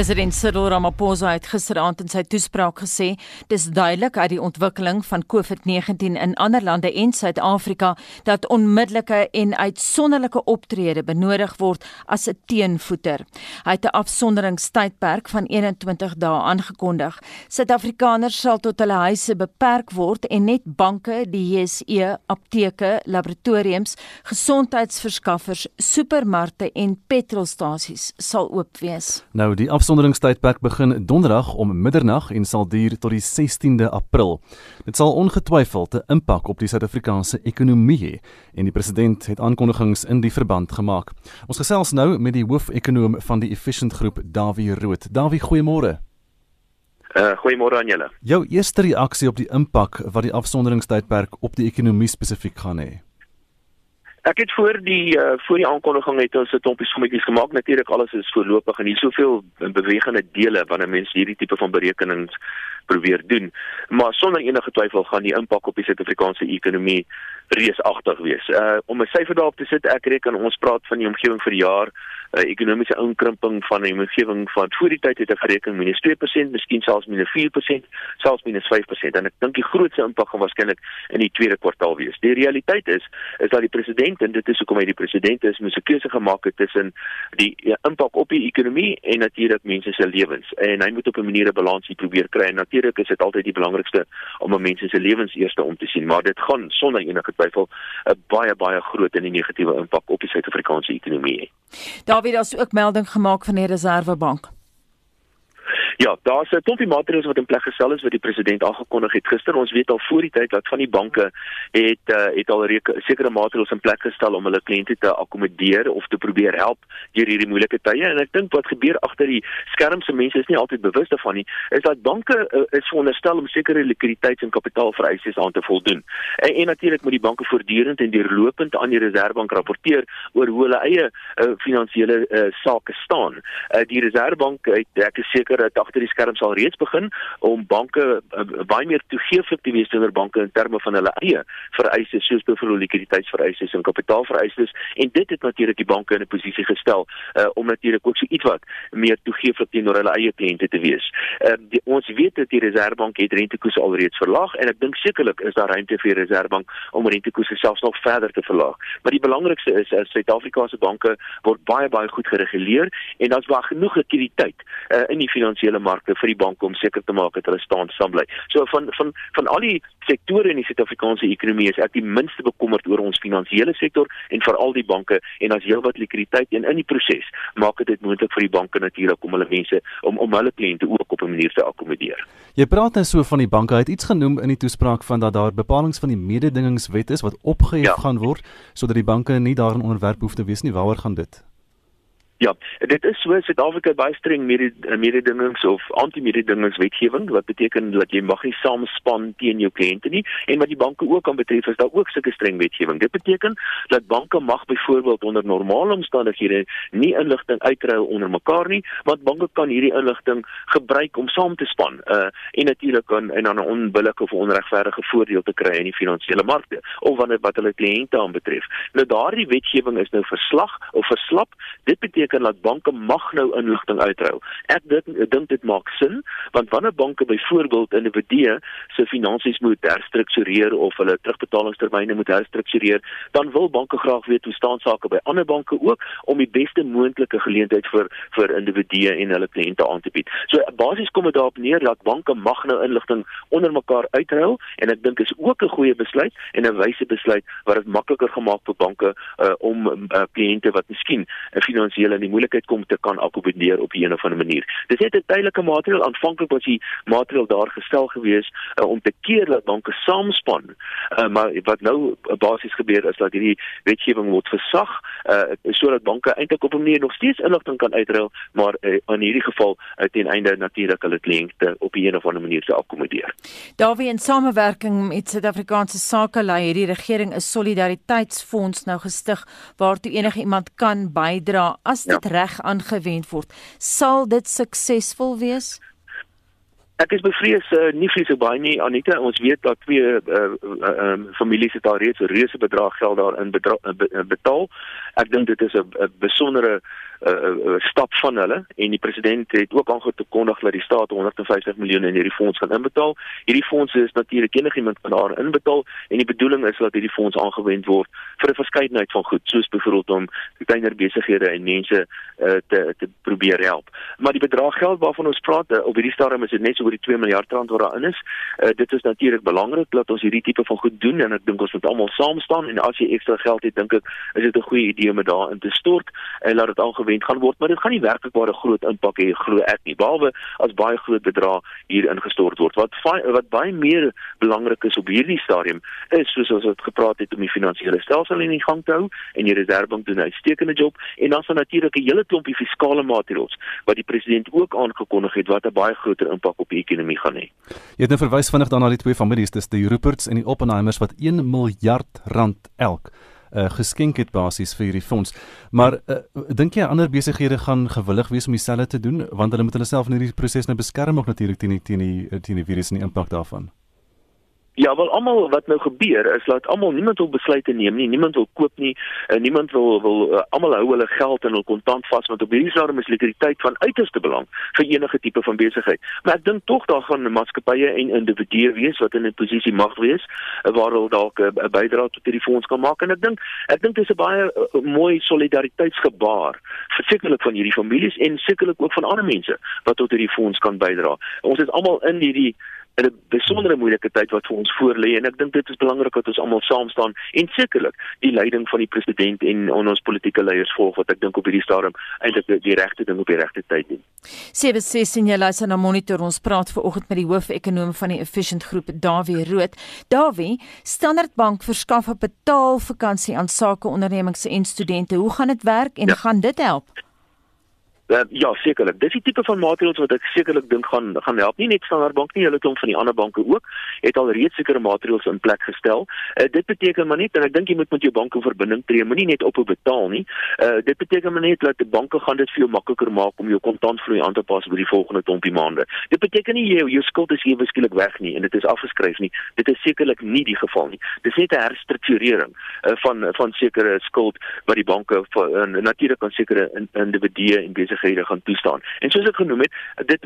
President Cyril Ramaphosa het gisteraand in sy toespraak gesê, dis duidelik uit die ontwikkeling van COVID-19 in ander lande en Suid-Afrika dat onmiddellike en uitsonderlike optrede benodig word as 'n teenvoeter. Hy het 'n afsonderingstydperk van 21 dae aangekondig. Suid-Afrikaners sal tot hulle huise beperk word en net banke, die JSE, apteke, laboratoriums, gesondheidsverskaffers, supermarkte en petrolstasies sal oop wees. Nou die afsonderingstydperk begin donderdag om middernag en sal duur tot die 16de April. Dit sal ongetwyfeld 'n impak op die Suid-Afrikaanse ekonomie hê en die president het aankondigings in die verband gemaak. Ons gesels nou met die hoofekonoom van die Efficient Groep, Dawie Rood. Dawie, goeiemôre. Uh, goeiemôre aan julle. Jou eerste reaksie op die impak wat die afsonderingstydperk op die ekonomie spesifiek gaan hê. Ek het voor die uh, voor die aankondiging het ons 'n klompie sommetjies gemaak. Natuurlik alles is voorlopig en hier soveel bewegende dele wanneer mense hierdie tipe van berekenings probeer doen. Maar sonder enige twyfel gaan die impak op die Suid-Afrikaanse ekonomie reusagtig wees. Uh om 'n syfer daarop te sit, ek reken ons praat van die omgewing vir die jaar uh, ekonomiese inkrimping van die omgewing van voor die tyd het ek gereken minus 2%, miskien selfs minus 4%, selfs minus 5% en ek dink die grootste impak gaan waarskynlik in die tweede kwartaal wees. Die realiteit is is dat die president en dit is hoekom hy die president is, moet 'n keuse gemaak het tussen die ja, impak op die ekonomie en natuurlik mense se lewens. En hy moet op 'n manier 'n balansie probeer kry en natuurlik is dit altyd die belangrikste om 'n mens se lewens eerste om te sien, maar dit gaan sonder enige twyfel 'n baie baie groot en negatiewe impak op die Suid-Afrikaanse ekonomie hê. Daar word ook melding gemaak van die Reserwebank. Ja, daar's 'n klompie maatreëls wat in plek gestel is wat die president aangekondig het gister. Ons weet al voor die tyd dat van die banke het uh, het al sekere maatreëls in plek gestel om hulle kliënte te akkommodeer of te probeer help deur hierdie moeilike tye. En ek dink wat gebeur agter die skerms se mense is nie altyd bewus daarvan nie, is dat banke uh, is veronderstel om sekere likwiditeits- en kapitaalvereistes aan te voldoen. En, en natuurlik moet die banke voortdurend en deurlopend aan die Reserwebank rapporteer oor hoe hulle eie uh, finansiële uh, sake staan. Uh, die Reserwebank het ek is seker dat agter die skerms al reeds begin om banke uh, baie meer toegeeflik te wees teenoor banke in terme van hulle eie vereistes soos byvoorbeeld likwiditeitsvereistes en kapitaalvereistes en dit het natuurlik die banke in 'n posisie gestel uh, om natuurlik ook so ietwat meer toegeeflik teenoor hulle eie kliënte te wees. Uh, die, ons weet dat die Reserwebank het rentekoerse alreeds verlaag en ek dink sekerlik is daar ruimte vir die Reserwebank om rentekoerse selfs nog verder te verlaag. Maar die belangrikste is dat Suid-Afrikaanse banke word baie baie goed gereguleer en daar's baie genoeg likwiditeit uh, in die finansiële markte vir die banke om seker te maak dat hulle staan staan bly. So van van van al die sektore in die Suid-Afrikaanse ekonomie is ek die minste bekommerd oor ons finansiële sektor en veral die banke en as heelwat likwiditeit en in die proses maak dit moontlik vir die banke natuurlik om hulle mense om om hulle kliënte ook op 'n manier te akkommodeer. Jy praat nou so van die banke. Hy het iets genoem in die toespraak van dat daar bepalinge van die mededingingswet is wat opgehef ja. gaan word sodat die banke nie daarin onderwerp hoef te wees nie. Waaroor gaan dit? Ja, dit is so Suid-Afrika baie streng mededingings of anti-mededingingswetgewing wat beteken dat jy mag nie saamspan teen jou kliënte nie en wat die banke ook kan betref is daar ook sulke streng wetgewing. Dit beteken dat banke mag byvoorbeeld onder normale omstandighede nie inligting uitruil onder mekaar nie, want banke kan hierdie inligting gebruik om saam te span uh en natuurlik kan en dan 'n onbillike of onregverdige voordeel te kry in die finansiële markte of wanneer wat hulle kliënte aanbetref. Nou daardie wetgewing is nou verslag of verslap. Dit beteken beteken dat banke mag nou inligting uitruil. Ek dink dink dit maak sin want wanneer banke byvoorbeeld individue se finansies moet herstruktureer of hulle terugbetalingstermyne moet herstruktureer, dan wil banke graag weet hoe staan sake by ander banke ook om die beste moontlike geleentheid vir vir individue en hulle kliënte aan te bied. So basies kom dit daarop neer dat banke mag nou inligting onder mekaar uitruil en ek dink is ook 'n goeie besluit en 'n wyse besluit wat dit makliker gemaak vir banke uh, om uh, kliënte wat miskien 'n finansiële in die moeilikheid kom te kan akkommodeer op 'n of ander manier. Dis net 'n tydelike maatreël. Aanvanklik was die maatreël daar gestel gewees uh, om te keer dat banke saamspan. Uh, maar wat nou basies gebeur is dat hierdie wetgewing word versag uh, sodat banke eintlik op 'n manier nog steeds inligting kan uitruil, maar uh, in hierdie geval uh, ten einde natuurlik hulle kliënte op 'n of ander manier te akkommodeer. Daarby in samewerking met Suid-Afrikaanse Sake lei hierdie regering 'n solidariteitsfonds nou gestig waartoe enige iemand kan bydra as dit ja. reg aangewend word, sal dit suksesvol wees? Ek is bevrees uh, nie vrees baie nie Anita ons weet dat twee uh, uh, um, families het daar reeds 'n reuse bedrag geld daarin betaal ek dink dit is 'n besondere uh, uh, stap van hulle en die president het ook aangekondig dat die staat 150 miljoen in hierdie fonds gaan inbetaal. Hierdie fonds is natuurlik enigiemand kan daar inbetaal en die bedoeling is dat hierdie fonds aangewend word vir 'n verskeidenheid van goed soos byvoorbeeld om kleiner besighede en mense uh, te te probeer help. Maar die bedrag geld waarvan ons praat uh, op hierdie stadium is dit net so oor die 2 miljard rand wat daarin is. Uh, dit is natuurlik belangrik dat ons hierdie tipe van goed doen en ek dink ons moet almal saam staan en as jy ekstra geld het dink ek is dit 'n goeie idee om dit daarin te stort en laat dit aangewend gaan word, maar dit gaan nie werklik baie groot impak hê glo ek nie. Behalwe as baie groot bedrag hier ingestort word. Wat wat baie meer belangrik is op hierdie stadium is soos ons het gepraat het om die finansiële stelsel in gang te hou en die reservebank doen 'n uitstekende job en dan is natuurlik 'n hele klompie fiskale maatreëls wat die president ook aangekondig het wat 'n baie groter impak op die ekonomie gaan hê. Jy het nou verwys vinnig dan na die twee families, dis die Ruperts en die Oppenheimers wat 1 miljard rand elk uh, geskenk het basies vir hierdie fonds. Maar uh, dink jy ander besighede gaan gewillig wees om dieselfde te doen want hulle moet hulle self in hierdie proses nou beskerm ook natuurlik teen die teen die teen die virus en die impak daarvan? Ja, wel almal wat nou gebeur is dat almal niemand wil besluite neem nie, niemand wil koop nie, uh, niemand wil wil uh, almal hou hulle geld en hul kontant vas want op hierdie stadium is likwiditeit van uiterste belang vir enige tipe van besigheid. Maar ek dink tog daar gaan maatskappye en individue wees wat in 'n posisie mag wees uh, waar hulle dalk 'n uh, bydrae tot hierdie fonds kan maak en ek dink ek dink dit is 'n baie uh, mooi solidariteitsgebaar versekerlik van hierdie families en sekerlik ook van ander mense wat tot hierdie fonds kan bydra. Ons is almal in hierdie in 'n besondere moeilike tyd wat vir ons voorlê en ek dink dit is belangrik dat ons almal saam staan en sekerlik die leiding van die president en ons politieke leiers volg wat ek dink op hierdie stadium eintlik die, die regte ding op die regte tyd doen. Sewe sê sien jy luister na monitor ons praat ver oggend met die hoofekonoom van die Efficient Groep Dawie Rood. Dawie, Standard Bank verskaf 'n betaalvakansie aan sakeondernemings en studente. Hoe gaan dit werk en ja. gaan dit help? Uh, ja, sekerlik. Dis die tipe van maatreëls wat ek sekerlik dink gaan gaan help. Nie net Standard Bank nie, hulle klomp van die ander banke ook het al reeds sekere maatreëls in plek gestel. Uh, dit beteken maar net en ek dink jy moet met jou bank in verbinding tree, moenie net ophou betaal nie. Uh, dit beteken maar net dat die banke gaan dit vir jou makliker maak om jou kontantvloei aan te pas vir die volgende klompie maande. Dit beteken nie jy jou skuld is ewe skielik weg nie en dit is afgeskryf nie. Dit is sekerlik nie die geval nie. Dis net 'n herstrukturering uh, van van sekere skuld wat die banke uh, natuurlik aan sekere individue en besig besighede gaan toestaan. En soos ek genoem het, dit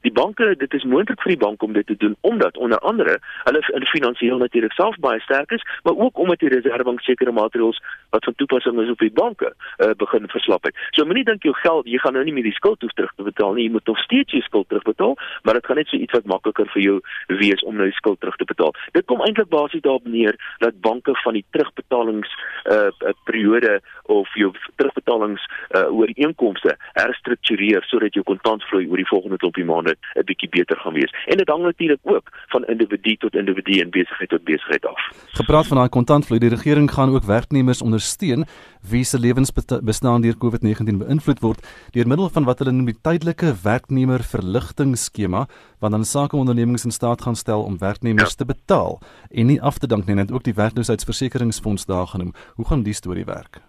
die, banke, dit is moontlik vir die bank om dit te doen omdat onder andere hulle in finansiëel natuurlik self baie sterk is, maar ook omdat die reservebank sekere maatreëls wat van toepassing is op die banke uh, begin verslap het. So moenie dink jou geld, jy gaan nou nie meer die skuld hoef terug te betaal nie, jy moet nog steeds jou skuld terugbetaal, maar dit gaan net so iets wat makliker vir jou wees om nou die skuld terug te betaal. Dit kom eintlik basies daarop neer dat banke van die terugbetalings uh, periode of jou terugbetalings uh, ooreenkomste herstruktureer sodat jou kontantvloei oor die volgende klompie maande 'n bietjie beter gaan wees. En dit hang natuurlik ook van individu tot individu en besigheid tot besigheid af. Gepraat van daai kontantvloei, die regering gaan ook werknemers ondersteun wie se lewensbestaan deur COVID-19 beïnvloed word deur middel van wat hulle noem die tydelike werknemer verligtingskema wat dan sakeondernemings in staat gaan stel om werknemers ja. te betaal en nie af te dank nie net ook die werkloosheidsversekeringsfonds daar genoem. Hoe gaan die storie werk?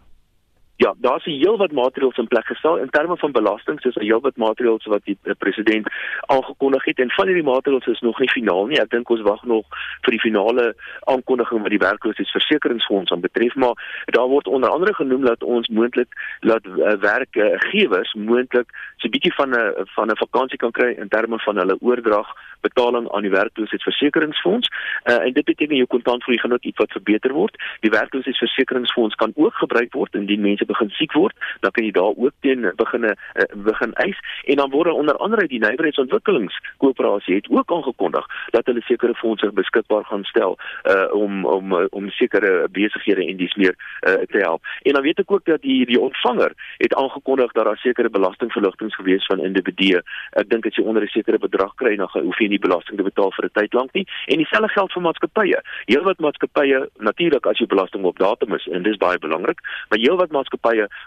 Ja, daar's 'n heel wat maatreëls in plek gestel in terme van belasting, soos 'n heel wat maatreëls wat die president aangekondig het en van hierdie maatreëls is nog nie finaal nie. Ek dink ons wag nog vir die finale aankondiging wat die werkloosheidsversekeringsfonds aan betref, maar daar word onder andere genoem dat ons moontlik laat uh, werkgewers moontlik so 'n bietjie van 'n van 'n vakansie kan kry in terme van hulle oordrag betaling aan die werkloosheidsversekeringsfonds. Uh, en dit beteken jou kontantvloei gaan ook iets wat verbeter word. Die werkloosheidsversekeringsfonds kan ook gebruik word indien mense begin siek word, dan kan jy daar ook teen begin uh, begin eis en dan word onder andere die nywerheidsontwikkelingskoöperasie het ook aangekondig dat hulle sekere fondse beskikbaar gaan stel uh, om om om sekere besighede en dis meer uh, te help. En dan weet ek ook dat die die ontvanger het aangekondig dat daar sekere belastingverligtings gewees van individue. Ek dink as jy onder 'n sekere bedrag kry, dan hoef jy nie belasting te betaal vir 'n tyd lank nie. En dieselfde geld vir maatskappye. Heelwat maatskappye natuurlik as jy belasting op datum is en dis baie belangrik, maar heelwat maatskappye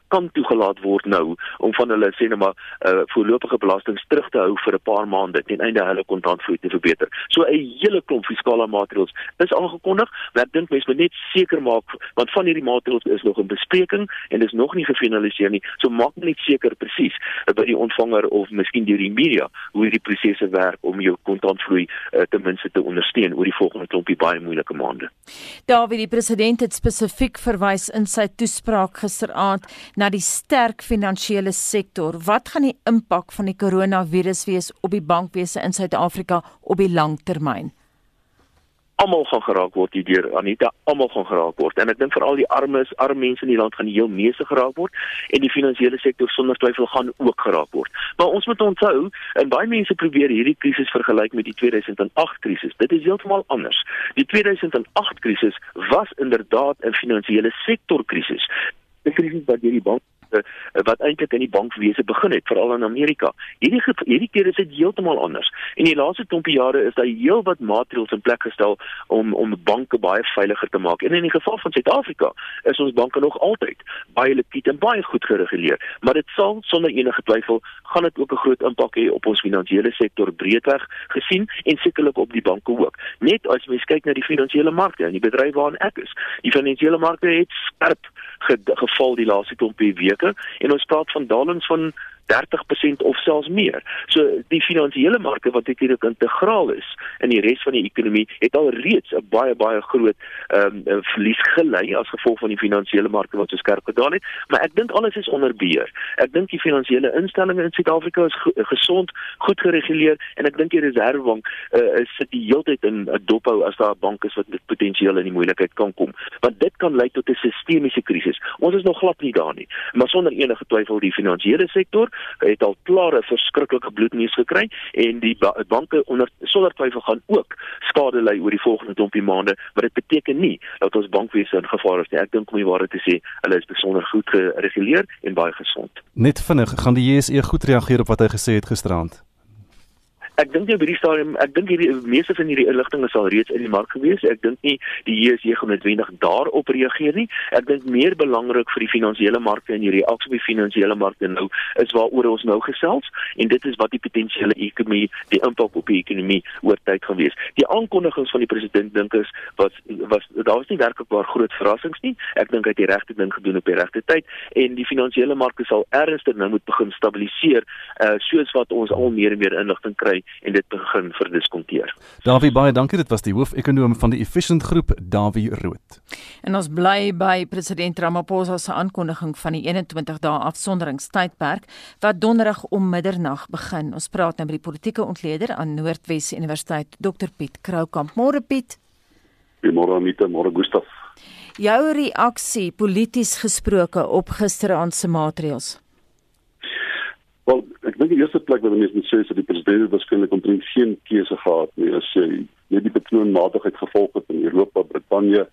kan toegelaat word nou om van hulle sê net maar uh, voorlopige belastings terug te hou vir 'n paar maande ten einde hulle kontantvloei te verbeter. So 'n hele klomp fiskale maatreëls is aangekondig, maar ek dink mense moet net seker maak want van hierdie maatreëls is nog in bespreking en is nog nie gefinaliseer nie. So maak net seker presies uh, by die ontvanger of miskien deur die media hoe hierdie prosesse werk om jou kontantvloei uh, ten minste te ondersteun oor die volgende klompie baie moeilike maande. Dawie die president het spesifiek verwys in sy toespraak gister gisteraand na die sterk finansiële sektor. Wat gaan die impak van die koronavirus wees op die bankwese in Suid-Afrika op die lang termyn? almal gaan geraak word hierdeur Anita almal gaan geraak word. En ek dink veral die armes arm mense in die land gaan die heel meeste geraak word en die finansiële sektor sonder twyfel gaan ook geraak word. Maar ons moet onthou en baie mense probeer hierdie krisis vergelyk met die 2008 krisis. Dit is heeltemal anders. Die 2008 krisis was inderdaad 'n finansiële sektor krisis 'n krisis wat deur die bank uh, wat eintlik in die bankwese begin het veral in Amerika. Hierdie hierdie keer is dit heeltemal anders. In die laaste klompie jare is daar heelwat maatreëls in plek gestel om om banke baie veiliger te maak. En in die geval van Suid-Afrika is ons banke nog altyd baie likwid en baie goed gereguleer, maar dit sal sonder enige twyfel gaan dit ook 'n groot impak hê op ons finansiële sektor breedweg gesien en sekerlik op die banke ook. Net as jy kyk na die finansiële markte en die bedryf waarin ek is, die finansiële markte het skerp geval die laaste klompie weke. En ons praat van dalings van 30% of selfs meer. So die finansiële markte wat eintlik integraal is in die res van die ekonomie het al reeds 'n baie baie groot ehm um, verlies gelei as gevolg van die finansiële markte wat so skerp gedaal het, maar ek dink alles is onder beheer. Ek dink die finansiële instellings in Suid-Afrika is go gesond, goed gereguleer en ek dink die Reserwebank uh, sit die hele tyd in 'n dophou as daar 'n bank is wat potensieel in die moeilikheid kan kom. Want dit kan lei tot 'n sistemiese krisis. Ons is nog glad nie daar nie, maar sonder enige twyfel die finansiële sektor het al klare verskriklike bloedneus gekry en die ba banke onder sonder twyfel gaan ook skade ly oor die volgende klompie maande, maar dit beteken nie dat ons bankwese in gevaar is nie. Ek dink om die waarheid te sê, hulle is besonder goed gereguleer en baie gesond. Net vinnig, gaan die JSE goed reageer op wat hy gesê het gisteraand? Ek dink jy by die stadium ek dink hierdie meeste van hierdie inligting is al reeds in die mark gewees. Ek dink nie die JSE gaan noodwendig daarop reageer nie. Ek dink meer belangrik vir die finansiële markte en die reaksie op die finansiële markte nou is waaroor ons nou gesels en dit is wat die potensiële ekonomie, die impak op die ekonomie oor tyd gaan wees. Die aankondigings van die president dink is was was daar was nie werklik waar groot verrassings nie. Ek dink hy het die regte ding gedoen op die regte tyd en die finansiële markte sal ernstig nou moet begin stabiliseer uh, soos wat ons al meer en meer inligting kry en dit begin verdiskonteer. Davie baie dankie. Dit was die hoofekonoom van die Efficient Groep, Davie Rood. En ons bly by president Ramaphosa se aankondiging van die 21 dae afsonderingstydperk wat donderdag om middernag begin. Ons praat nou met die politieke ontleder aan Noordwes Universiteit, Dr Piet Kroukamp. Môre Piet. Goeiemôre Anita, môre Gustaf. Jou reaksie polities gesproke op gisteraand se maatreëls. Wel, ek dink die eerste plek wat mense moet sê is dat die president waarskynlik omtrent geen keuse gehad nie. As hy net die patroonmatigheid gevolg het in Europa, Brittanje,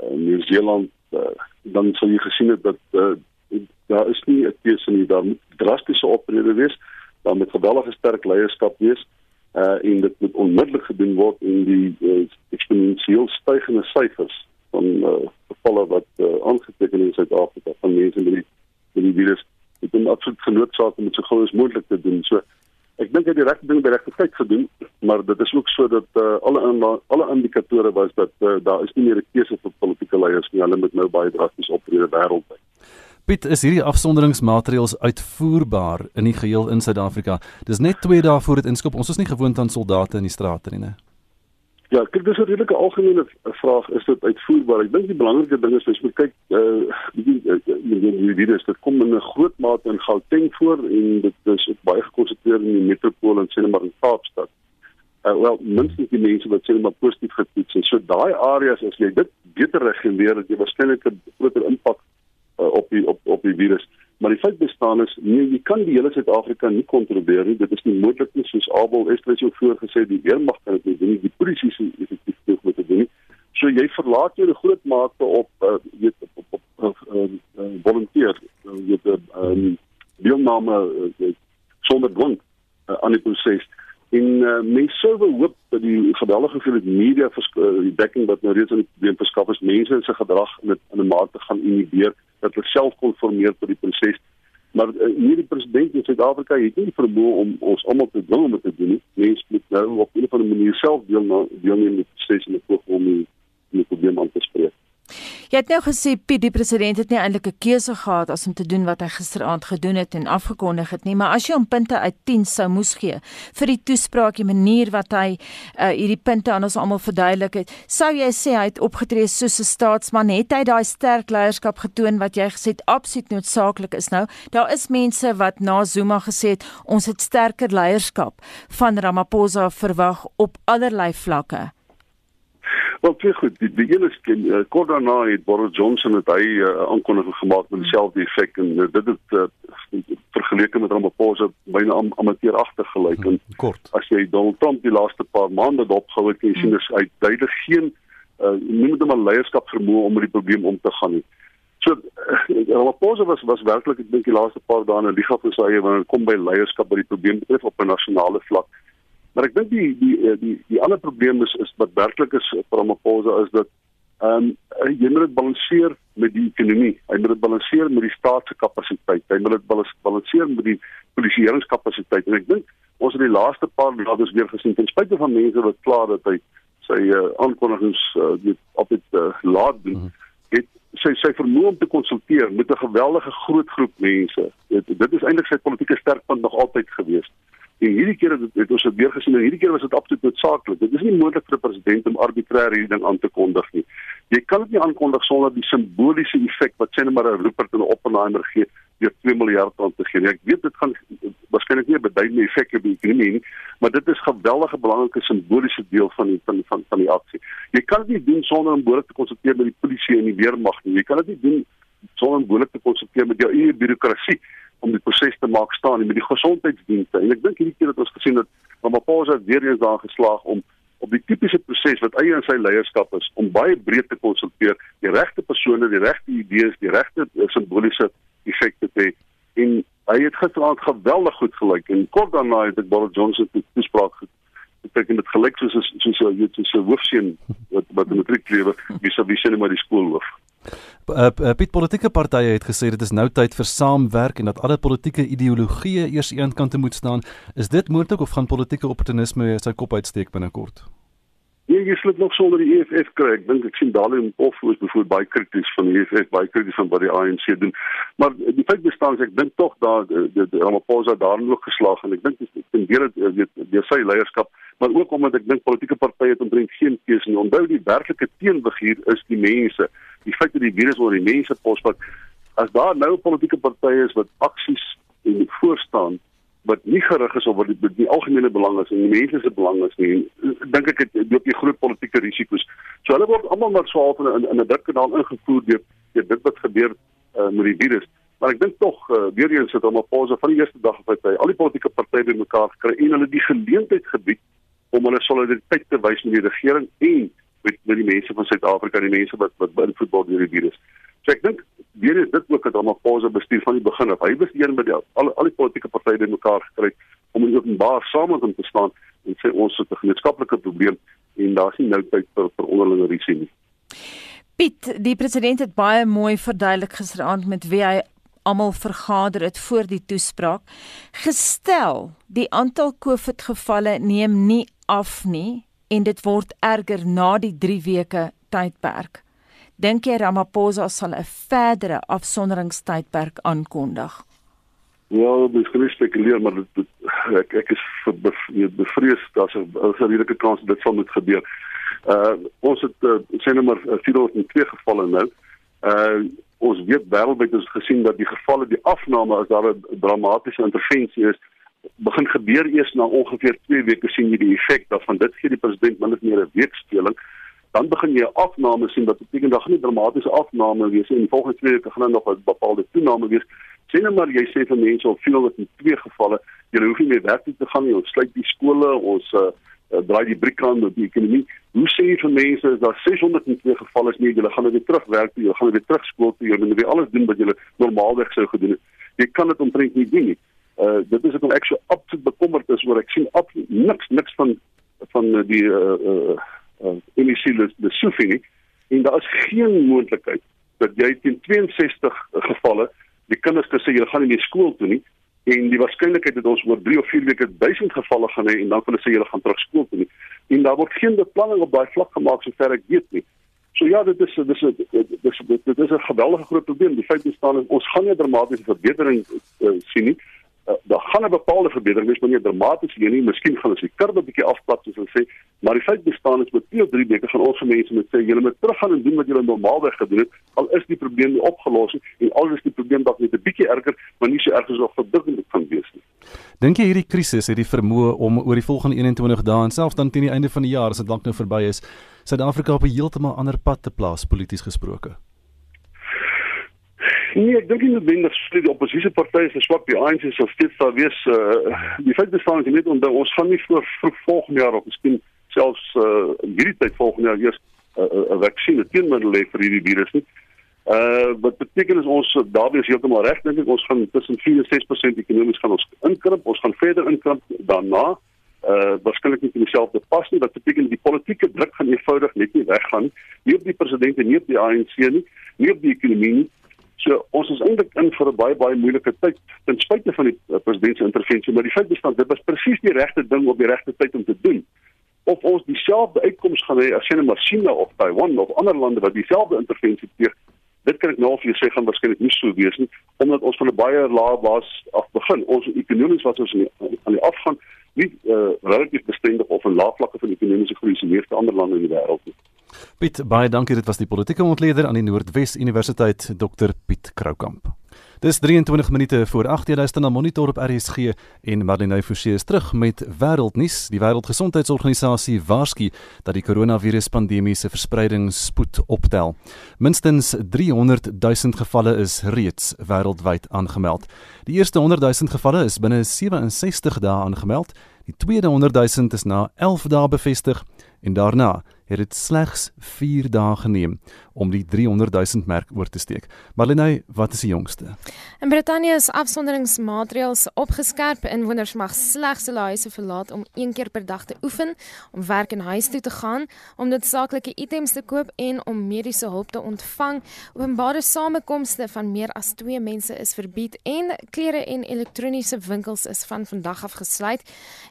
uh, Nieu-Seeland, uh, dan sou jy gesien het dat uh, daar is nie 'n keuse nie, daar moet drastiese optrede wees, daar moet geweldige sterk leierskap wees uh en dit moet onmiddellik gedoen word in die uh, eksponensieel stygende syfers van uh gevalle wat uh, aangeteken is in Suid-Afrika van mense met die met die virus hom absoluut genoodsaak om dit so gou as moontlik te doen. So ek dink hy het die regte ding by regte tyd gedoen, maar dit is ook so dat uh, alle alle indikatore was dat uh, daar is nie meer 'n keuse vir politieke leiers nie. Hulle moet nou baie drasties optree wêreldwyd. Piet, is hierdie afsonderingsmaatreëls uitvoerbaar in die geheel in Suid-Afrika? Dis net 2 dae voor dit inskop. Ons is nie gewoond aan soldate in die strate nie, né? Ja, kyk dis 'n redelike algemene vraag, is dit uitvoerbaar? Ek dink die belangrike ding is jy moet kyk uh die die virus dit kom in 'n groot mate in Gauteng voor en dit is baie gekonsentreer in die metropool en sien maar in Kaapstad. Uh wel, minstens die mense wat sien maar positief getoets en so daai areas as jy dit beter reguleer, het jy waarskynlik 'n groter impak uh, op die op op die virus. Maar die feit bestaan is nee, jy kan die hele Suid-Afrika nie kontroleer nie. Dit is nie moontlik nie soos Abel Esther so voorgesê die weermag kan dit nie doen nie. Die polisie is effektief genoeg om dit te doen. So jy verlaat jou groot mate op uh, weet op op, op uh, uh, volunteer. Uh, jy het uh, um, deelname uh, sonder dwang uh, aan die proses. En uh, mense sou hoop dat die geweldige hoeveelheid media uh, die dekking wat nou reeds aan die probleem verskaf is, mense se gedrag in 'n mate gaan inhibeer dat hulle self konformeer tot die proses. Maar uh, nie die president in Suid-Afrika het nie vermoë om ons almal te dwing om dit te doen nie. Mense moet nou op 'n of ander manier self deel deelneem met die proses en ek hoop om die, die probleem aan te spreek. Jy het nou gesê Piet die president het nie eintlik 'n keuse gehad as om te doen wat hy gisteraand gedoen het en afgekondig het nie, maar as jy hom punte uit 10 sou moes gee vir die toespraak, die manier wat hy uh, hierdie punte aan ons almal verduidelik het, sou jy sê hy het opgetree soos 'n staatsman? Het hy daai sterk leierskap getoon wat jy gesê het absoluut noodsaaklik is nou? Daar is mense wat na Zuma gesê het ons het sterker leierskap van Ramaphosa verwag op allerlei vlakke. Wel, baie goed. Die, die ene is uh, kort daarna het Boris Johnson het hy 'n uh, aankondiging gemaak met dieselfde effek en uh, dit het uh, vergeleke met Ramaphosa byna am amateuragtig gelyk en hmm, kort. As jy Donald Trump die laaste paar maande dopgehou het, jy sien is hy duidelik geen uh, nie met 'n leierskap vermoë om met die probleem om te gaan nie. So uh, Ramaphosa was was werklik ek dink die laaste paar dae in die liga vir sy eie wanneer kom by leierskap by die probleem betref op 'n nasionale vlak. Maar ek dink die die die die, die ander probleem is is wat werklik is vir Ramaphosa is dat ehm um, jy moet dit balanseer met die ekonomie. Hy moet dit balanseer met die staat se kapasiteit. Hy moet dit balanseer met die polisieeringskapasiteit. En ek dink ons het die laaste paar dae dus weer gesien ten spyte van mense wat kla dat hy sy uh, aankondigings uh, op dit uh, laat doen. -hmm het sy sy vermoë om te konsulteer met 'n geweldige groot groep mense. Dit dit is eintlik sy politieke sterkpunt nog altyd gewees. En hierdie keer het, het ons dit weer gesien en hierdie keer was dit absoluut noodsaaklik. Dit is nie moontlik vir 'n president om arbitrêr hierdie ding aan te kondig nie. Jy kan dit nie aankondig sonder die simboliese effek wat net maar 'n Rupert en Oppenheimer gee deur 2 miljard rand te gee. Ek weet dit gaan waarskynlik nie 'n beduidende effek hê op die ekonomie nie, maar dit is geweldige belangrike simboliese deel van die van van van die aksie. Jy kan dit nie doen sonder om behoorlik te konsulteer met die polisie en die weermag nie. Jy kan dit nie doen sonder om behoorlik te konsulteer met jou eie bureaukrasie om die proses te maak staan met die gesondheidsdienste. En ek dink hierdie keer het ons gesien dat Ramaphosa weer eens daar geslaag om op die tipiese proses wat eie in sy leierskap is om baie breed te konsulteer, die regte persone, die regte idees, die regte eh, simboliese effekte te. En hy het gisteraand geweldig goed gelyk en kort daarna het ek Boris Johnson te toespraak beteken dit gelyk soos soos soos 'n hoofseun wat wat 'n matriek lewe wie sou wie sien maar die skoolhoof. Uh, Piet politieke partye het gesê dit is nou tyd vir saamwerk en dat alle politieke ideologieë eers een kant moet staan. Is dit moontlik of gaan politieke opportunisme sy kop uitsteek binnekort? Nee, jy sê nog sonder die EFF kry. Ek dink ek sien Dalium of is byvoorbeeld baie krities van die EFF, baie krities van wat die ANC doen. Maar die feit bestaan ek dink tog daar die Ramaphosa daarin ook geslaag en ek dink dit is weer dit deur sy leierskap, maar ook omdat ek dink politieke partye het omtrent geen keuse nie. Onthou die werklike teenbegier is die mense die feit dat die virus oor die mense posvat as daar nou politieke partye is wat aksies en voorstaan wat nie gerig is op wat die, die algemene belang is en die mense se belang is nie dink ek dit loop jy groot politieke risiko's. So hulle word almal maar swaar in in 'n drukkenaal ingevoer deur deur dit wat gebeur uh, met die virus. Maar ek dink tog uh, weer eens sit om op pause van die eerste dag af uit al die politieke partye bymekaar gekry en hulle die geleentheid gebied om hulle solidariteit te wys met die regering en met met die mense van Suid-Afrika, die mense wat wat beïnvloed word deur die virus. So ek dink weer is dit ook 'n Ramaphosa bestuur van die begin af. Hy was een met al al die politieke partye bymekaar gekry om in openbaar saam met hom te staan en sê ons het 'n gemeenskaplike probleem en daar's nie nou tyd vir vir onderlinge risie nie. Piet, die president het baie mooi verduidelik gisteraand met wie hy almal vergader het voor die toespraak. Gestel, die aantal COVID gevalle neem nie af nie en dit word erger na die 3 weke tydperk. Dink jy Ramaphosa sal 'n verdere afsonderingstydperk aankondig? Ja, dis gespekuleer, maar dit, dit, ek ek is bevrees dat as 'n redelike kans dit sal moet gebeur. Uh ons het uh, sê nou maar 402 uh, gevalle nou. Uh ons weet wêreldwyd is gesien dat die gevalle die afname as daar 'n dramatiese intervensie is begin gebeur eers na ongeveer 2 weke sien jy die effek daarvan. Dit gee die president min of meer 'n week speling dan begin jy afname sien wat beteken dat gaan nie dramatiese afname wees en volgens 2 weke gaan daar nog 'n bepaalde toename wees. Sien nou maar jy sê vir mense op veel wat in twee gevalle jy hoef nie meer werk te gaan nie. Ons sluit die skole ons uh, uh, draai die briekran op die ekonomie. Hoe sê jy vir mense is daar 602 gevalle is nie jy gaan weer terug werk toe jy gaan weer terug skool toe jy moet weer alles doen wat jy normaalweg sou gedoen het. Jy kan dit omtrent nie doen nie uh dit is ek ek so absoluut bekommerd is oor ek sien absoluut niks niks van van die uh uh, uh initiële die sufini en daar is geen moontlikheid dat jy teen 62 gevalle die kinders sê jy gaan nie meer skool toe nie en die waarskynlikheid dat ons oor 3 of 4 weke 1000 gevalle gaan hê en dan hulle sê jy gaan terug skool toe nie en daar word geen beplanning op daai vlak gemaak sover ek weet nie so ja, dit is dis dit is dit is 'n geweldige groot probleem. Die feit bestaan is ons gaan nie dramatiese verbetering uh, sien nie. Uh, daar gaan 'n bepaalde verbetering wees, maar nie dramaties nie. Miskien gaan ons die kurwe 'n bietjie afplat soos hulle sê, maar die feit bestaan is met 2 of 3 weke gaan ons vir mense moet sê julle moet teruggaan en doen wat julle normaalweg gedoen het. Al is die probleem nie opgelos nie en al is die probleem dalk net 'n bietjie erger, maar nie so erg as wat verdubbel kan wees nie. Dink jy hierdie krisis het die vermoë om oor die volgende 21 dae en selfs dan teen die einde van die jaar as dit dalk nou verby is, Suid-Afrika op 'n heeltemal ander pad te plaas polities gesproke? Nee, ek dink nie noodwendig vir die oppositiepartye se swak die ANC sal steeds daar wees. Uh, die feit bestaan is net onder ons gaan nie voor vroeg volgende jaar of miskien selfs uh, hierdie tyd volgende jaar eers 'n uh, uh, vaksin teenmiddel hê vir hierdie virus nie. Uh wat beteken is ons daarby is heeltemal reg dink ek ons gaan tussen 4 en 6% ekonomies gaan ons inkrimp. Ons gaan verder inkrimp daarna. Uh waarskynlik nie dieselfde pas nie. Wat beteken die politieke druk gaan eenvoudig net nie weggaan nie op die president en nie op die ANC nie, nie op die ekonomie nie So ons is eintlik in vir 'n baie baie moeilike tyd ten spyte van die uh, president se intervensie, maar die feit bestaan dit was presies die regte ding op die regte tyd om te doen. Of ons dieselfde uitkoms gaan hê as sien 'n masjiene of Taiwan of ander lande wat dieselfde intervensie pleeg, dit kan ek nou vir jou sê gaan waarskynlik nie so wees nie, omdat ons van 'n baie lae basis af begin. Ons ekonomies wat ons aan die, aan die afgaan nie uh, relatief bestendig of 'n lae vlakke van ekonomiese groei soos meeste ander lande in die wêreld nie. Piet, baie dankie. Dit was die politieke ontleder aan die Noordwes Universiteit, Dr Piet Kroukamp. Dis 23 minute voor 8:00 jy luister na Monitor op RSG en Marlene Forsie is terug met wêreldnuus. Die Wêreldgesondheidsorganisasie waarsku dat die koronaviruspandemie se verspreiding spoed optel. Minstens 300 000 gevalle is reeds wêreldwyd aangemeld. Die eerste 100 000 gevalle is binne 67 dae aangemeld. Die tweede 100 000 is na 11 dae bevestig en daarna het dit slegs 4 dae geneem om die 300 000 merk oor te steek. Marlene, wat is die jongste? In Brittanje is afsonderingsmaatreëls opgeskerp. Inwoners mag slegs hulle huise verlaat om een keer per dag te oefen, om werk en huis toe te gaan, om noodsaaklike items te koop en om mediese hulp te ontvang. Openbare samekomste van meer as 2 mense is verbied en klere en elektroniese winkels is van vandag af gesluit.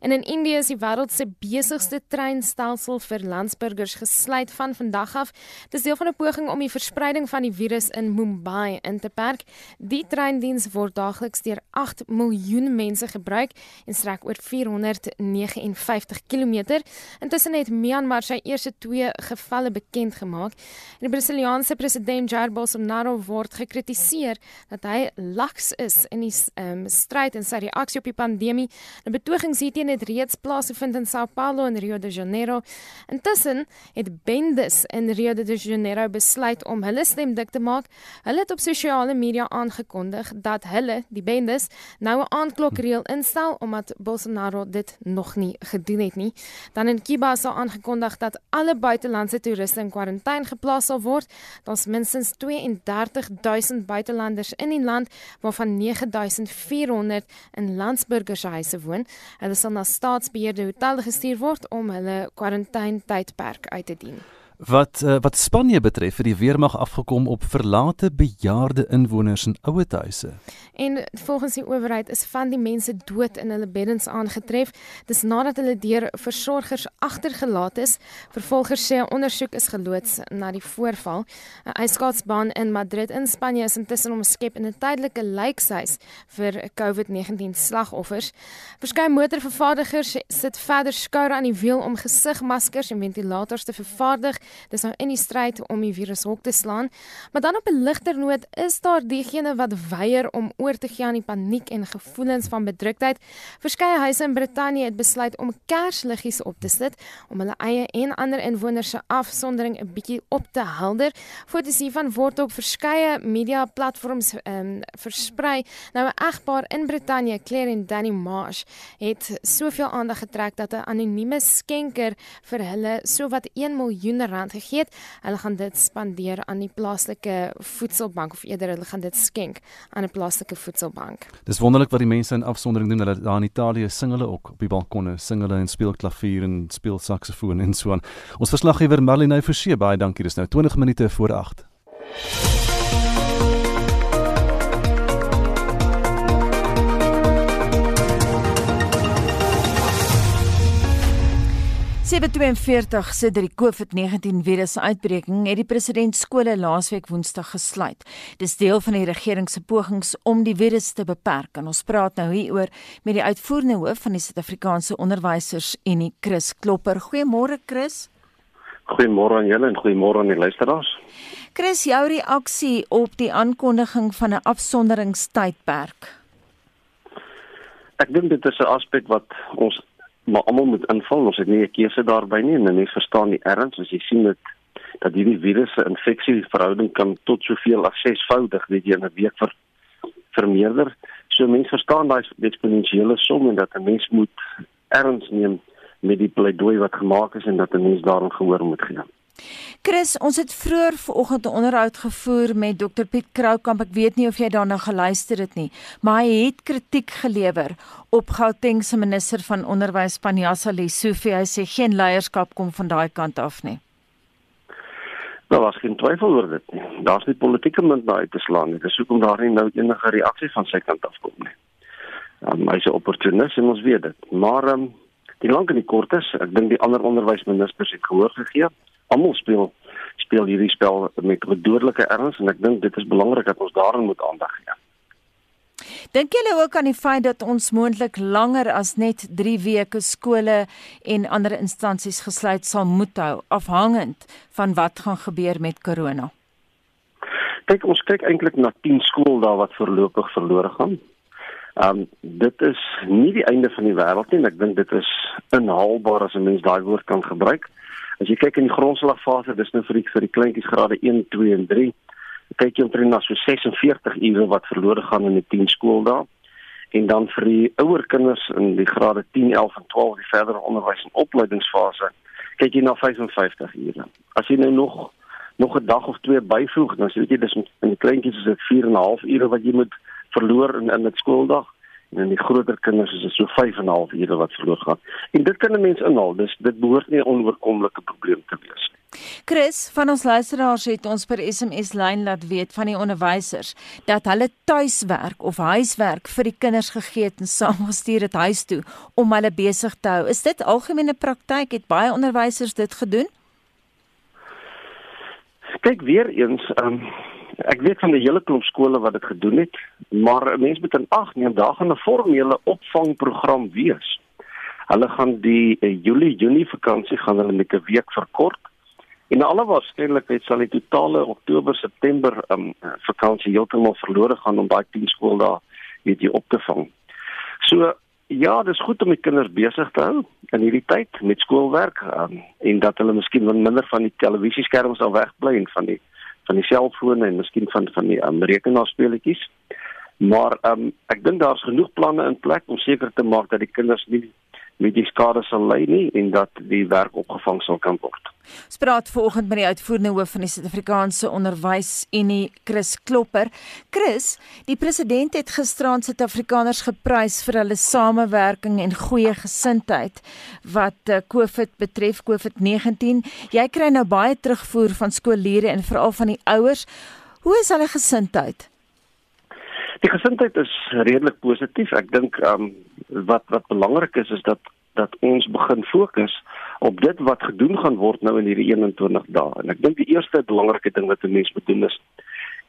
En in Indië is die wêreld se besigste treinstelsel vir landsburgers gesluit van vandag af. Dit is deel van 'n poging om die verspreiding van die virus in Mumbai in te perk. Die treindiens word daagliks deur 8 miljoen mense gebruik en strek oor 459 km. Intussen het Myanmar sy eerste twee gevalle bekend gemaak. Die Brasiliaanse president Jair Bolsonaro word gekritiseer dat hy laks is in die um, stryd en sy reaksie op die pandemie. 'n Betoging hierteen het reeds plaasgevind in São Paulo en Rio de Janeiro. Intussen het bendes in Rio de Janeiro besluit om hulle stem dik te maak. Hulle het op sosiale media aangekondig dat hulle, die bendes, nou 'n aandklokreël instel omdat Bolsonaro dit nog nie gedoen het nie. Dan in Cuba is aangekondig dat alle buitelandse toeriste in kwarantyne geplaas sal word. Daar's minstens 32000 buitelanders in die land waarvan 9400 in landsburgershuise woon. Hulle sal na staatsbeheerde hotelle gestuur word om hulle kwarantyne tydperk uit te dien. Wat uh, wat Spanje betref, het die weermag afgekom op verlate bejaarde inwoners in ouetehuise. En volgens die owerheid is van die mense dood in hulle beddens aangetref. Dis nadat hulle deur versorgers agtergelaat is. Vervolgers sê 'n ondersoek is geloods na die voorval. 'n Ijskaatsbaan in Madrid in Spanje is intussen omskep in 'n tydelike lijkhuis vir COVID-19 slagoffers. Verskeie motorvervaardigers sit verder skouer aan die wiel om gesigmaskers en ventilators te vervaardig. Dis nou in die stryd om die virus hok te slaan. Maar dan op 'n ligter noot is daar diegene wat weier om oor te gee aan die paniek en gevoelens van bedruktheid. Verskeie huise in Brittanje het besluit om kersliggies op te sit om hulle eie en ander inwoners se afsondering 'n bietjie op te helder. Foto's hiervan word op verskeie media platforms um, versprei. Nou 'n egpaar in Brittanje, Claire en Danny Marsh, het soveel aandag getrek dat 'n anonieme skenker vir hulle sowat 1 miljoen rand gegee het. Hulle gaan dit spandeer aan die plaaslike voedselbank of eerder hulle gaan dit skenk aan 'n plaaslike voedselbank. Dis wonderlik wat die mense in afsondering doen. Hulle daar in Italië sing hulle ook op die balkonne, sing hulle en speel klavier en speel saksofoon en so aan. Ons verslaggewer Marlene Forsie, baie dankie. Dis nou 20 minute voor 8. 742 sit die COVID-19 virus uitbreking het die president skole laasweek Woensdag gesluit. Dis deel van die regering se pogings om die virus te beperk. En ons praat nou hieroor met die uitvoerende hoof van die Suid-Afrikaanse Onderwysers Unie, Chris Klopper. Goeiemôre Chris. Goeiemôre aan julle en goeiemôre aan die luisteraars. Chris, jou reaksie op die aankondiging van 'n afsonderingstydperk. Ek dink dit is 'n aspek wat ons maar almal moet invul. Ons het nie 'n keuse daarby nie en mense verstaan die erns as jy sien dit dat hierdie virus se infeksieverhouding kan tot soveel as 6voudig weet jy in 'n week ver vermeerder. So mense verstaan daai eksponensiële som en dat 'n mens moet erns neem met die pleidooi wat gemaak is en dat 'n mens daarin gehoor moet gee. Chris, ons het vroeër vanoggend 'n onderhoud gevoer met Dr Piet Kroukamp. Ek weet nie of jy daarna geluister het nie, maar hy het kritiek gelewer op Gauteng se minister van onderwys Panjasa Lesufi. Hy sê geen leierskap kom van daai kant af nie. Daar was geen twyfel oor dit nie. Daar's nie politieke munt uit te slaan nie. Dis hoekom daar nie nou enige reaksie van sy kant af kom nie. Um, hy's 'n opportunis en ons weet dit. Maar ehm um, die lank en die kort is, ek dink die ander onderwysministers het gehoor gegee almal speel speel hierdie spel met bedoordelike erns en ek dink dit is belangrik dat ons daarin moet aandag gee. Dink julle ook aan die feit dat ons moontlik langer as net 3 weke skole en ander instansies gesluit sal moet hou afhangend van wat gaan gebeur met corona? Kyk, ons kyk eintlik na 10 skooldae wat voorlopig verlore gaan. Ehm um, dit is nie die einde van die wêreld nie en ek dink dit is inhaalbaar as 'n mens daai woord kan gebruik. As jy kyk in die grondslagfase, dis nou vir die vir die kleintjies grade 1, 2 en 3. Kyk jy omtrent na so 46 ure wat verlore gaan in die 10 skooldae. En dan vir die ouer kinders in die grade 10, 11 en 12 die verdere onderwys en opleidingsfase, kyk jy na 55 ure. As jy nou nog nog 'n dag of twee byvoeg, dan sê jy dis in die kleintjies is dit 4 en 'n half ure wat jy moet verloor in in 'n skooldag en die groter kinders is dit so 5 en 'n half ure wat verloor gaan. En dit kan 'n mens inhaal. Dis dit behoort nie 'n onoorkomlike probleem te wees nie. Chris, van ons luisteraars het ons per SMS lyn laat weet van die onderwysers dat hulle tuiswerk of huiswerk vir die kinders gegee het en saamgestuur het huis toe om hulle besig te hou. Is dit algemene praktyk? Het baie onderwysers dit gedoen? Kyk weer eens, um, ek weet van 'n hele klomp skole wat dit gedoen het, maar mense moet in ag neem daar gaan 'n formele opvangprogram wees. Hulle gaan die uh, Julie Junie vakansie gaan hulle met 'n week verkort. En alle waarskynlikheid sal die totale Oktober September um, vakansie heeltemal verlore gaan om daai 10 skool daar weet jy op te vang. So ja, dis goed om die kinders besig te hou in hierdie tyd met skoolwerk um, en dat hulle miskien minder van die televisieskerms al wegbly en van die van die selfone en miskien van van die um, rekenaarspeletjies. Maar ehm um, ek dink daar's genoeg planne in plek om seker te maak dat die kinders nie met die skade sal ly nie en dat die werk opgevang sal kan word. Ons praat vanoggend met die uitvoerende hoof van die Suid-Afrikaanse Onderwysunie, Chris Klopper. Chris, die president het gisteraan Suid-Afrikaners geprys vir hulle samewerking en goeie gesindheid wat uh, COVID betref, COVID-19. Jy kry nou baie terugvoer van skoolleerders en veral van die ouers. Hoe is hulle gesindheid? Die gesindheid is redelik positief. Ek dink ehm um, wat wat belangrik is is dat dat ons begin fokus op dit wat gedoen gaan word nou in hierdie 21 dae. En ek dink die eerste belangrike ding wat 'n mens moet doen is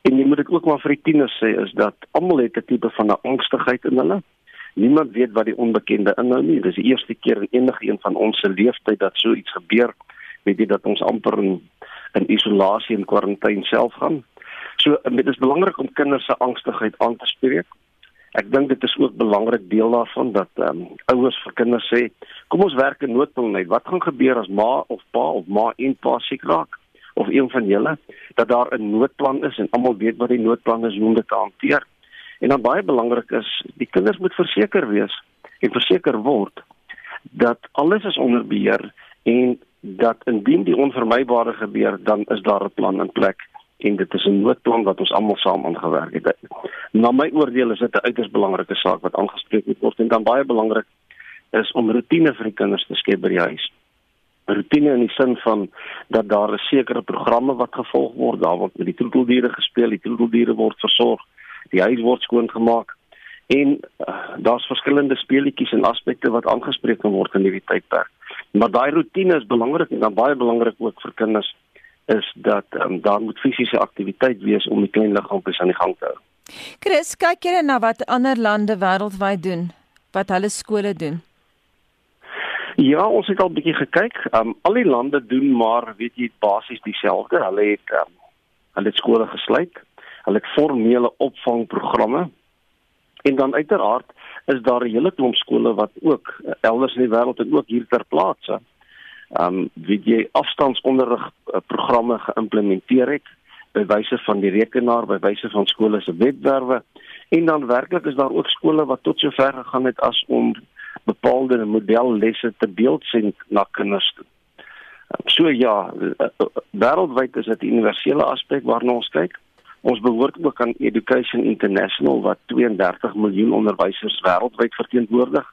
en jy moet dit ook maar vir die tieners sê is dat almal het 'n tipe van 'n angstigheid in hulle. Niemand weet wat die onbekende inhou nie. Dis die eerste keer in enige een van ons se lewenstyd dat so iets gebeur. Weet jy dat ons amper in, in isolasie en kwarantyne self gaan. So dit is belangrik om kinders se angstigheid aan te spreek Ek dink dit is ook belangrik deel daarvan dat ehm um, ouers vir kinders sê, kom ons werk 'n noodplan net. Wat gaan gebeur as ma of pa of ma en pa siek raak of een van julle dat daar 'n noodplan is en almal weet wat die noodplan is hoe om dit te hanteer. En dan baie belangrik is, die kinders moet verseker wees en verseker word dat alles is onder beheer en dat indien die onvermybare gebeur, dan is daar 'n plan in plek en dit is 'n noodplan wat ons almal saam aangewerk het. Na my oordeel is dit 'n uiters belangrike saak wat aangespreek moet word en dan baie belangrik is om rotine vir die kinders te skep by die huis. Rotine in die sin van dat daar 'n sekere programme wat gevolg word, daar word met die troeteldiere gespeel, die troeteldiere word versorg, die huis word skoongemaak en uh, daar's verskillende speletjies en aspekte wat aangespreek kan word in hierdie tydperk. Maar daai rotine is belangrik en dan baie belangrik ook vir kinders is dat um, daar moet fisiese aktiwiteit wees om die klein liggaampie aan die gang te hou. Chris, kyk jy na wat ander lande wêreldwyd doen? Wat hulle skole doen? Ja, ons het al 'n bietjie gekyk. Um al die lande doen maar weet jy basies dieselfde. Hulle het um, hulle het skole gesluit. Hulle het formele opvangprogramme. En dan uiteraard is daar 'n hele klomp skole wat ook uh, elders in die wêreld en ook hier ter plaatse um weet jy afstandsonderrig uh, programme geïmplementeer het by wyse van die rekenaar, by wyse van skole se webwerwe en dan werklik is daar ook skole wat tot sover gegaan het as om bepaalde modellesse te beeldsend na kinders toe. Um, so ja, uh, uh, wêreldwyd is dit 'n universele aspek waarna ons kyk. Ons behoort ook aan Education International wat 32 miljoen onderwysers wêreldwyd verteenwoordig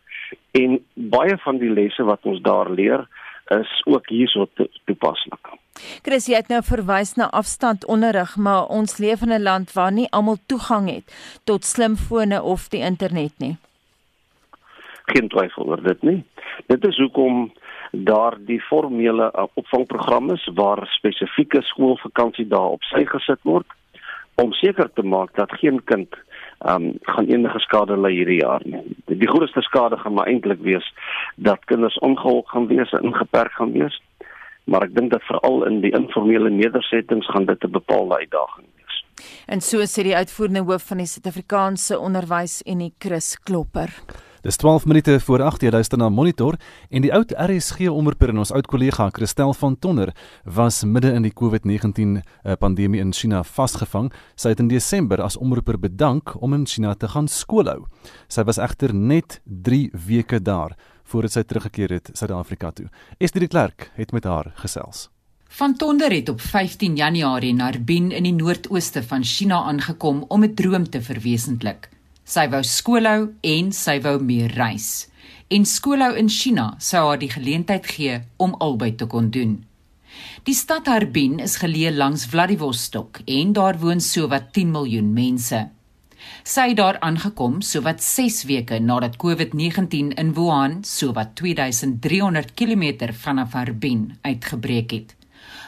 en baie van die lesse wat ons daar leer is ook hierso toepaslik. Chris, jy het nou verwys na afstandonderrig, maar ons leef in 'n land waar nie almal toegang het tot slimfone of die internet nie. Geen twyfel oor dit nie. Dit is hoekom daar die formele uh, opvangprogramme is waar spesifieke skoolvakansie daar op sy gesit word om seker te maak dat geen kind um, gaan enige skade ly hierdie jaar nie. Die grootste skade gaan maar eintlik wees dat kinders ongeholp gaan wees en ingeperk gaan wees. Maar ek dink dat veral in die informele nedersettings gaan dit 'n bepaalde uitdaging wees. En so sê die uitvoerende hoof van die Suid-Afrikaanse Onderwys en die Chris Klopper. Dis 12 minute voor 8 jy luister na Monitor en die oud RSG omroeper en ons oud kollega Christel van Tonner was midde in die COVID-19 eh, pandemie in China vasgevang. Sy het in Desember as omroeper bedank om in China te gaan skoolhou. Sy was egter net 3 weke daar voordat sy teruggekeer het Suid-Afrika toe. Esther de Klerk het met haar gesels. Van Tonder het op 15 Januarie in Harbin in die noordooste van China aangekom om 'n droom te verwesenlik. Sy wou skoolhou en sy wou meer reis. En skoolhou in China sou haar die geleentheid gee om albei te kon doen. Die stad Harbin is geleë langs Vladivostok en daar woon sowat 10 miljoen mense. Sy het daar aangekom sowat 6 weke nadat COVID-19 in Wuhan sowat 2300 km vanaf Harbin uitgebreek het.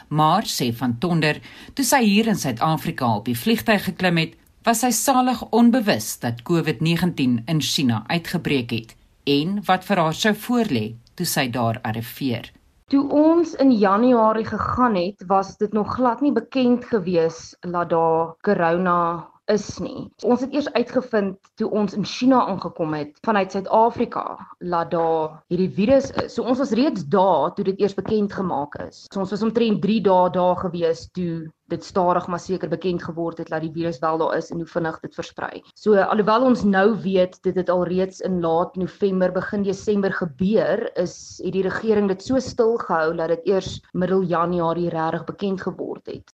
Maar sê van Tonder, toe sy hier in Suid-Afrika op die vliegtuig geklim het, was sy salig onbewus dat COVID-19 in China uitgebreek het en wat vir haar sou voorlê toe sy daar arriveer. Toe ons in Januarie gegaan het, was dit nog glad nie bekend gewees dat daar corona is nie. Ons het eers uitgevind toe ons in China aangekom het vanuit Suid-Afrika dat daar hierdie virus is. So ons was reeds daar toe dit eers bekend gemaak is. So ons was omtrent 3 dae daar gewees toe dit stadig maar seker bekend geword het dat die virus wel daar is en hoe vinnig dit versprei. So alhoewel ons nou weet dit het alreeds in laat November begin Desember gebeur, is het die regering dit so stil gehou dat dit eers middel Januarie regtig bekend geword het.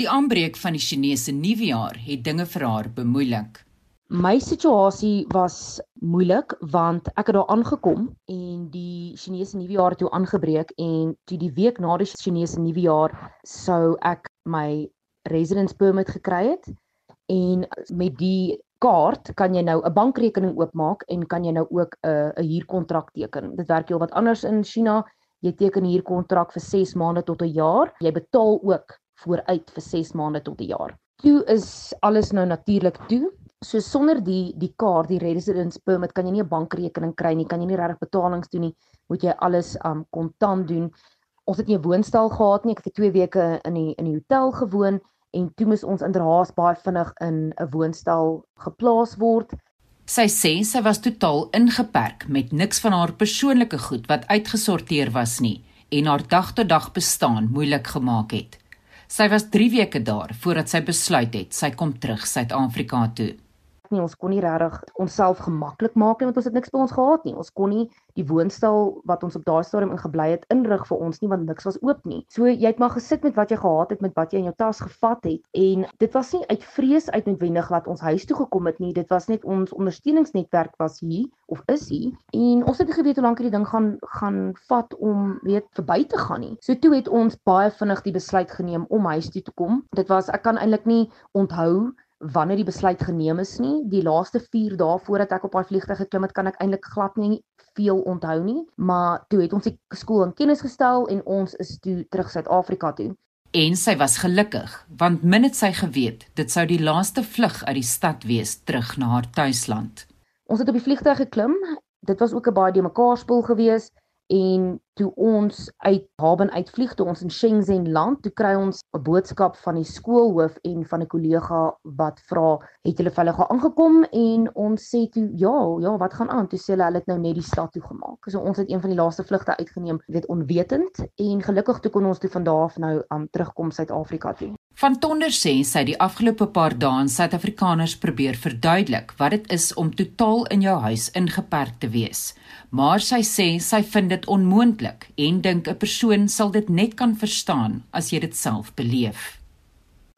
Die aanbreek van die Chinese nuwejaar het dinge vir haar bemoeilik. My situasie was moeilik want ek het daar aangekom en die Chinese nuwejaar toe aangebreek en toe die week na die Chinese nuwejaar sou ek my residence permit gekry het en met die kaart kan jy nou 'n bankrekening oopmaak en kan jy nou ook 'n 'n huurkontrak teken. Dit werk heelwat anders in China. Jy teken 'n huurkontrak vir 6 maande tot 'n jaar. Jy betaal ook vooruit vir 6 maande tot 'n jaar. Toe is alles nou natuurlik toe. So sonder die die kaart, die residence permit kan jy nie 'n bankrekening kry nie, kan jy nie regtig betalings doen nie. Moet jy alles um kontant doen. Ons het nie 'n woonstel gehad nie. Ek het vir 2 weke in die in die hotel gewoon en toe moes ons inderhaas baie vinnig in 'n woonstel geplaas word. Sy sê sy was totaal ingeperk met niks van haar persoonlike goed wat uitgesorteer was nie en haar dag-tot-dag bestaan moeilik gemaak het. Sy was 3 weke daar voordat sy besluit het sy kom terug Suid-Afrika toe. Nie ons kon nie regtig onsself gemaklik maak nie want ons het niks by ons gehad nie. Ons kon nie die woonstel wat ons op daai stadium ingebly het inrig vir ons nie want niks was oop nie. So jy het maar gesit met wat jy gehad het met wat jy in jou tas gevat het en dit was nie uit vrees uit noodwendig dat ons huis toe gekom het nie. Dit was net ons ondersteuningsnetwerk was hier of is hier en ons het nie geweet hoe lank hierdie ding gaan gaan vat om weet verby te gaan nie. So toe het ons baie vinnig die besluit geneem om huis toe te kom. Dit was ek kan eintlik nie onthou wanneer die besluit geneem is nie. Die laaste 4 dae voordat ek op daai vliegtuig geklim het, kan ek eintlik glad nie veel onthou nie, maar toe het ons die skool in kennis gestel en ons is toe terug Suid-Afrika toe. En sy was gelukkig, want min het sy geweet dit sou die laaste vlug uit die stad wees terug na haar tuisland. Ons het op die vliegtuig geklim. Dit was ook 'n baie die mekaar spoel geweest en toe ons uit Haben uitvlieg toe ons in Shenzhen land, toe kry ons 'n boodskap van die skoolhoof en van 'n kollega wat vra, het julle veilig aangekom en ons sê toe ja, ja, wat gaan aan? Toe sê hulle hulle het nou net die stad toe gemaak. So ons het een van die laaste vlugte uitgeneem, weet onwetend en gelukkig toe kon ons toe van daar af nou um, terugkom Suid-Afrika toe. Van Tonder sê sy die afgelope paar dae aan Suid-Afrikaners probeer verduidelik wat dit is om totaal in jou huis ingeperk te wees. Maar sy sê sy vind dit onmoontlik en dink 'n persoon sal dit net kan verstaan as jy dit self beleef.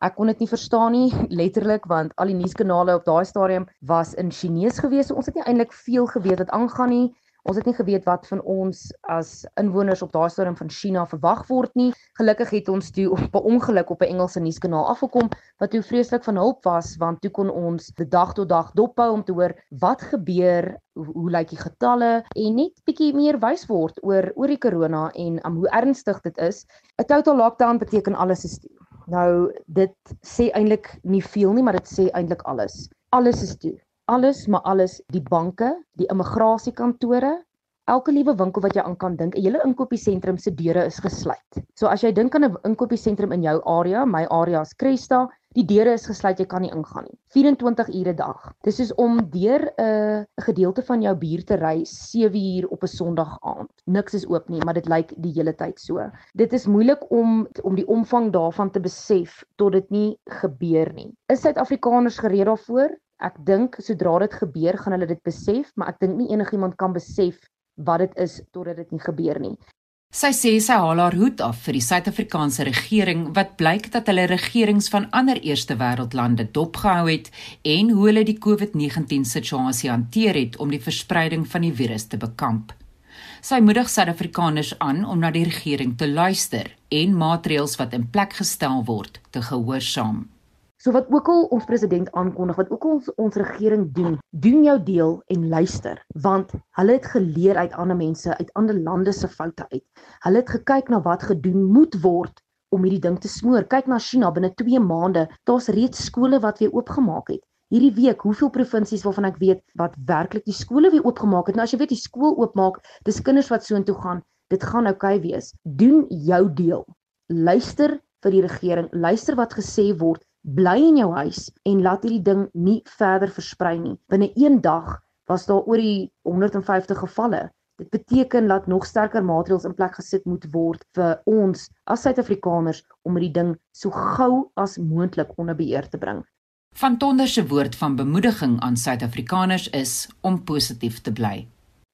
Ek kon dit nie verstaan nie letterlik want al die nuuskanale op daai stadium was in Chinese gewees. So ons het nie eintlik veel geweet wat aangaan nie. Ons het nie geweet wat van ons as inwoners op daai stadium van China verwag word nie. Gelukkig het ons toe op 'n ongeluk op 'n Engelse nuuskanaal afgekom wat toe vreeslik van hulp was want toe kon ons die dag tot dag dophou om te hoor wat gebeur, hoe, hoe lyk die getalle en net bietjie meer wys word oor oor die corona en um, hoe ernstig dit is. 'n Total lockdown beteken alles is toe. Nou dit sê eintlik nie veel nie, maar dit sê eintlik alles. Alles is toe alles maar alles die banke, die immigrasiekantore, elke liewe winkel wat jy aan kan dink, 'n hele inkopiesentrum se deure is gesluit. So as jy dink aan 'n inkopiesentrum in jou area, my area is Cresta, die deure is gesluit, jy kan nie ingaan nie. 24 ure dag. Dis soos om deur 'n uh, gedeelte van jou buurt te ry 7 uur op 'n Sondag aand. Niks is oop nie, maar dit lyk die hele tyd so. Dit is moeilik om om die omvang daarvan te besef tot dit nie gebeur nie. Is Suid-Afrikaners gereed daarvoor? Ek dink sodra dit gebeur, gaan hulle dit besef, maar ek dink nie enigiemand kan besef wat dit is totdat dit nie gebeur nie. Sy sê sy haal haar hoed af vir die Suid-Afrikaanse regering wat blyk dat hulle regerings van ander eerste wêreldlande dopgehou het en hoe hulle die COVID-19 situasie hanteer het om die verspreiding van die virus te bekamp. Sy moedig Suid-Afrikaners aan om na die regering te luister en maatreëls wat in plek gestel word te gehoorsaam. So wat ook al ons president aankondig, wat ook al ons, ons regering doen, doen jou deel en luister, want hulle het geleer uit ander mense, uit ander lande se foute uit. Hulle het gekyk na wat gedoen moet word om hierdie ding te smoor. Kyk na China binne 2 maande, daar's reeds skole wat weer oopgemaak het. Hierdie week, hoeveel provinsies waarvan ek weet wat werklik die skole weer oopgemaak het. Nou as jy weet die skool oopmaak, dis kinders wat soontoe gaan, dit gaan oukei okay wees. Doen jou deel. Luister vir die regering, luister wat gesê word bly in jou huis en laat hierdie ding nie verder versprei nie. Binne een dag was daar oor die 150 gevalle. Dit beteken dat nog sterker maatreëls in plek gesit moet word vir ons as Suid-Afrikaners om hierdie ding so gou as moontlik onder beheer te bring. Van Tonder se woord van bemoediging aan Suid-Afrikaners is om positief te bly.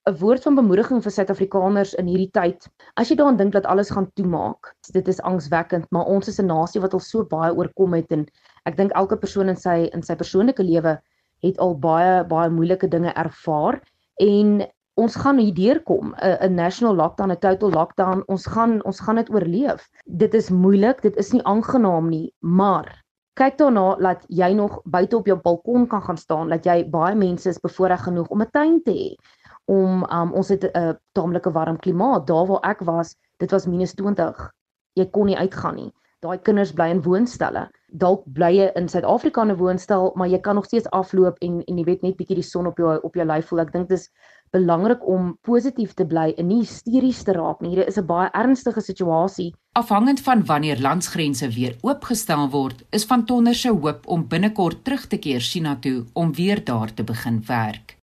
'n woord van bemoediging vir Suid-Afrikaners in hierdie tyd. As jy daaraan dink dat alles gaan toemaak, dit is angswekkend, maar ons is 'n nasie wat al so baie oorkom het en ek dink elke persoon in sy in sy persoonlike lewe het al baie baie moeilike dinge ervaar en ons gaan hier deurkom 'n 'n national lockdown, 'n total lockdown. Ons gaan ons gaan dit oorleef. Dit is moeilik, dit is nie aangenaam nie, maar kyk daarna dat jy nog buite op jou balkon kan gaan staan, dat jy baie mense is bevoorreg genoeg om 'n tuin te hê om um, ons het 'n uh, taamlike warm klimaat daar waar ek was dit was minus 20 jy kon nie uitgaan nie. Daai kinders bly in woonstelle. Dalk bly jy in Suid-Afrika in 'n woonstel maar jy kan nog steeds afloop en en jy weet net bietjie die son op jou op jou lyf voel. Ek dink dit is belangrik om positief te bly en nie hysteries te raak nie. Hier is 'n baie ernstige situasie. Afhangend van wanneer landsgrense weer oopgestel word is van Tonner se hoop om binnekort terug te keer China toe om weer daar te begin werk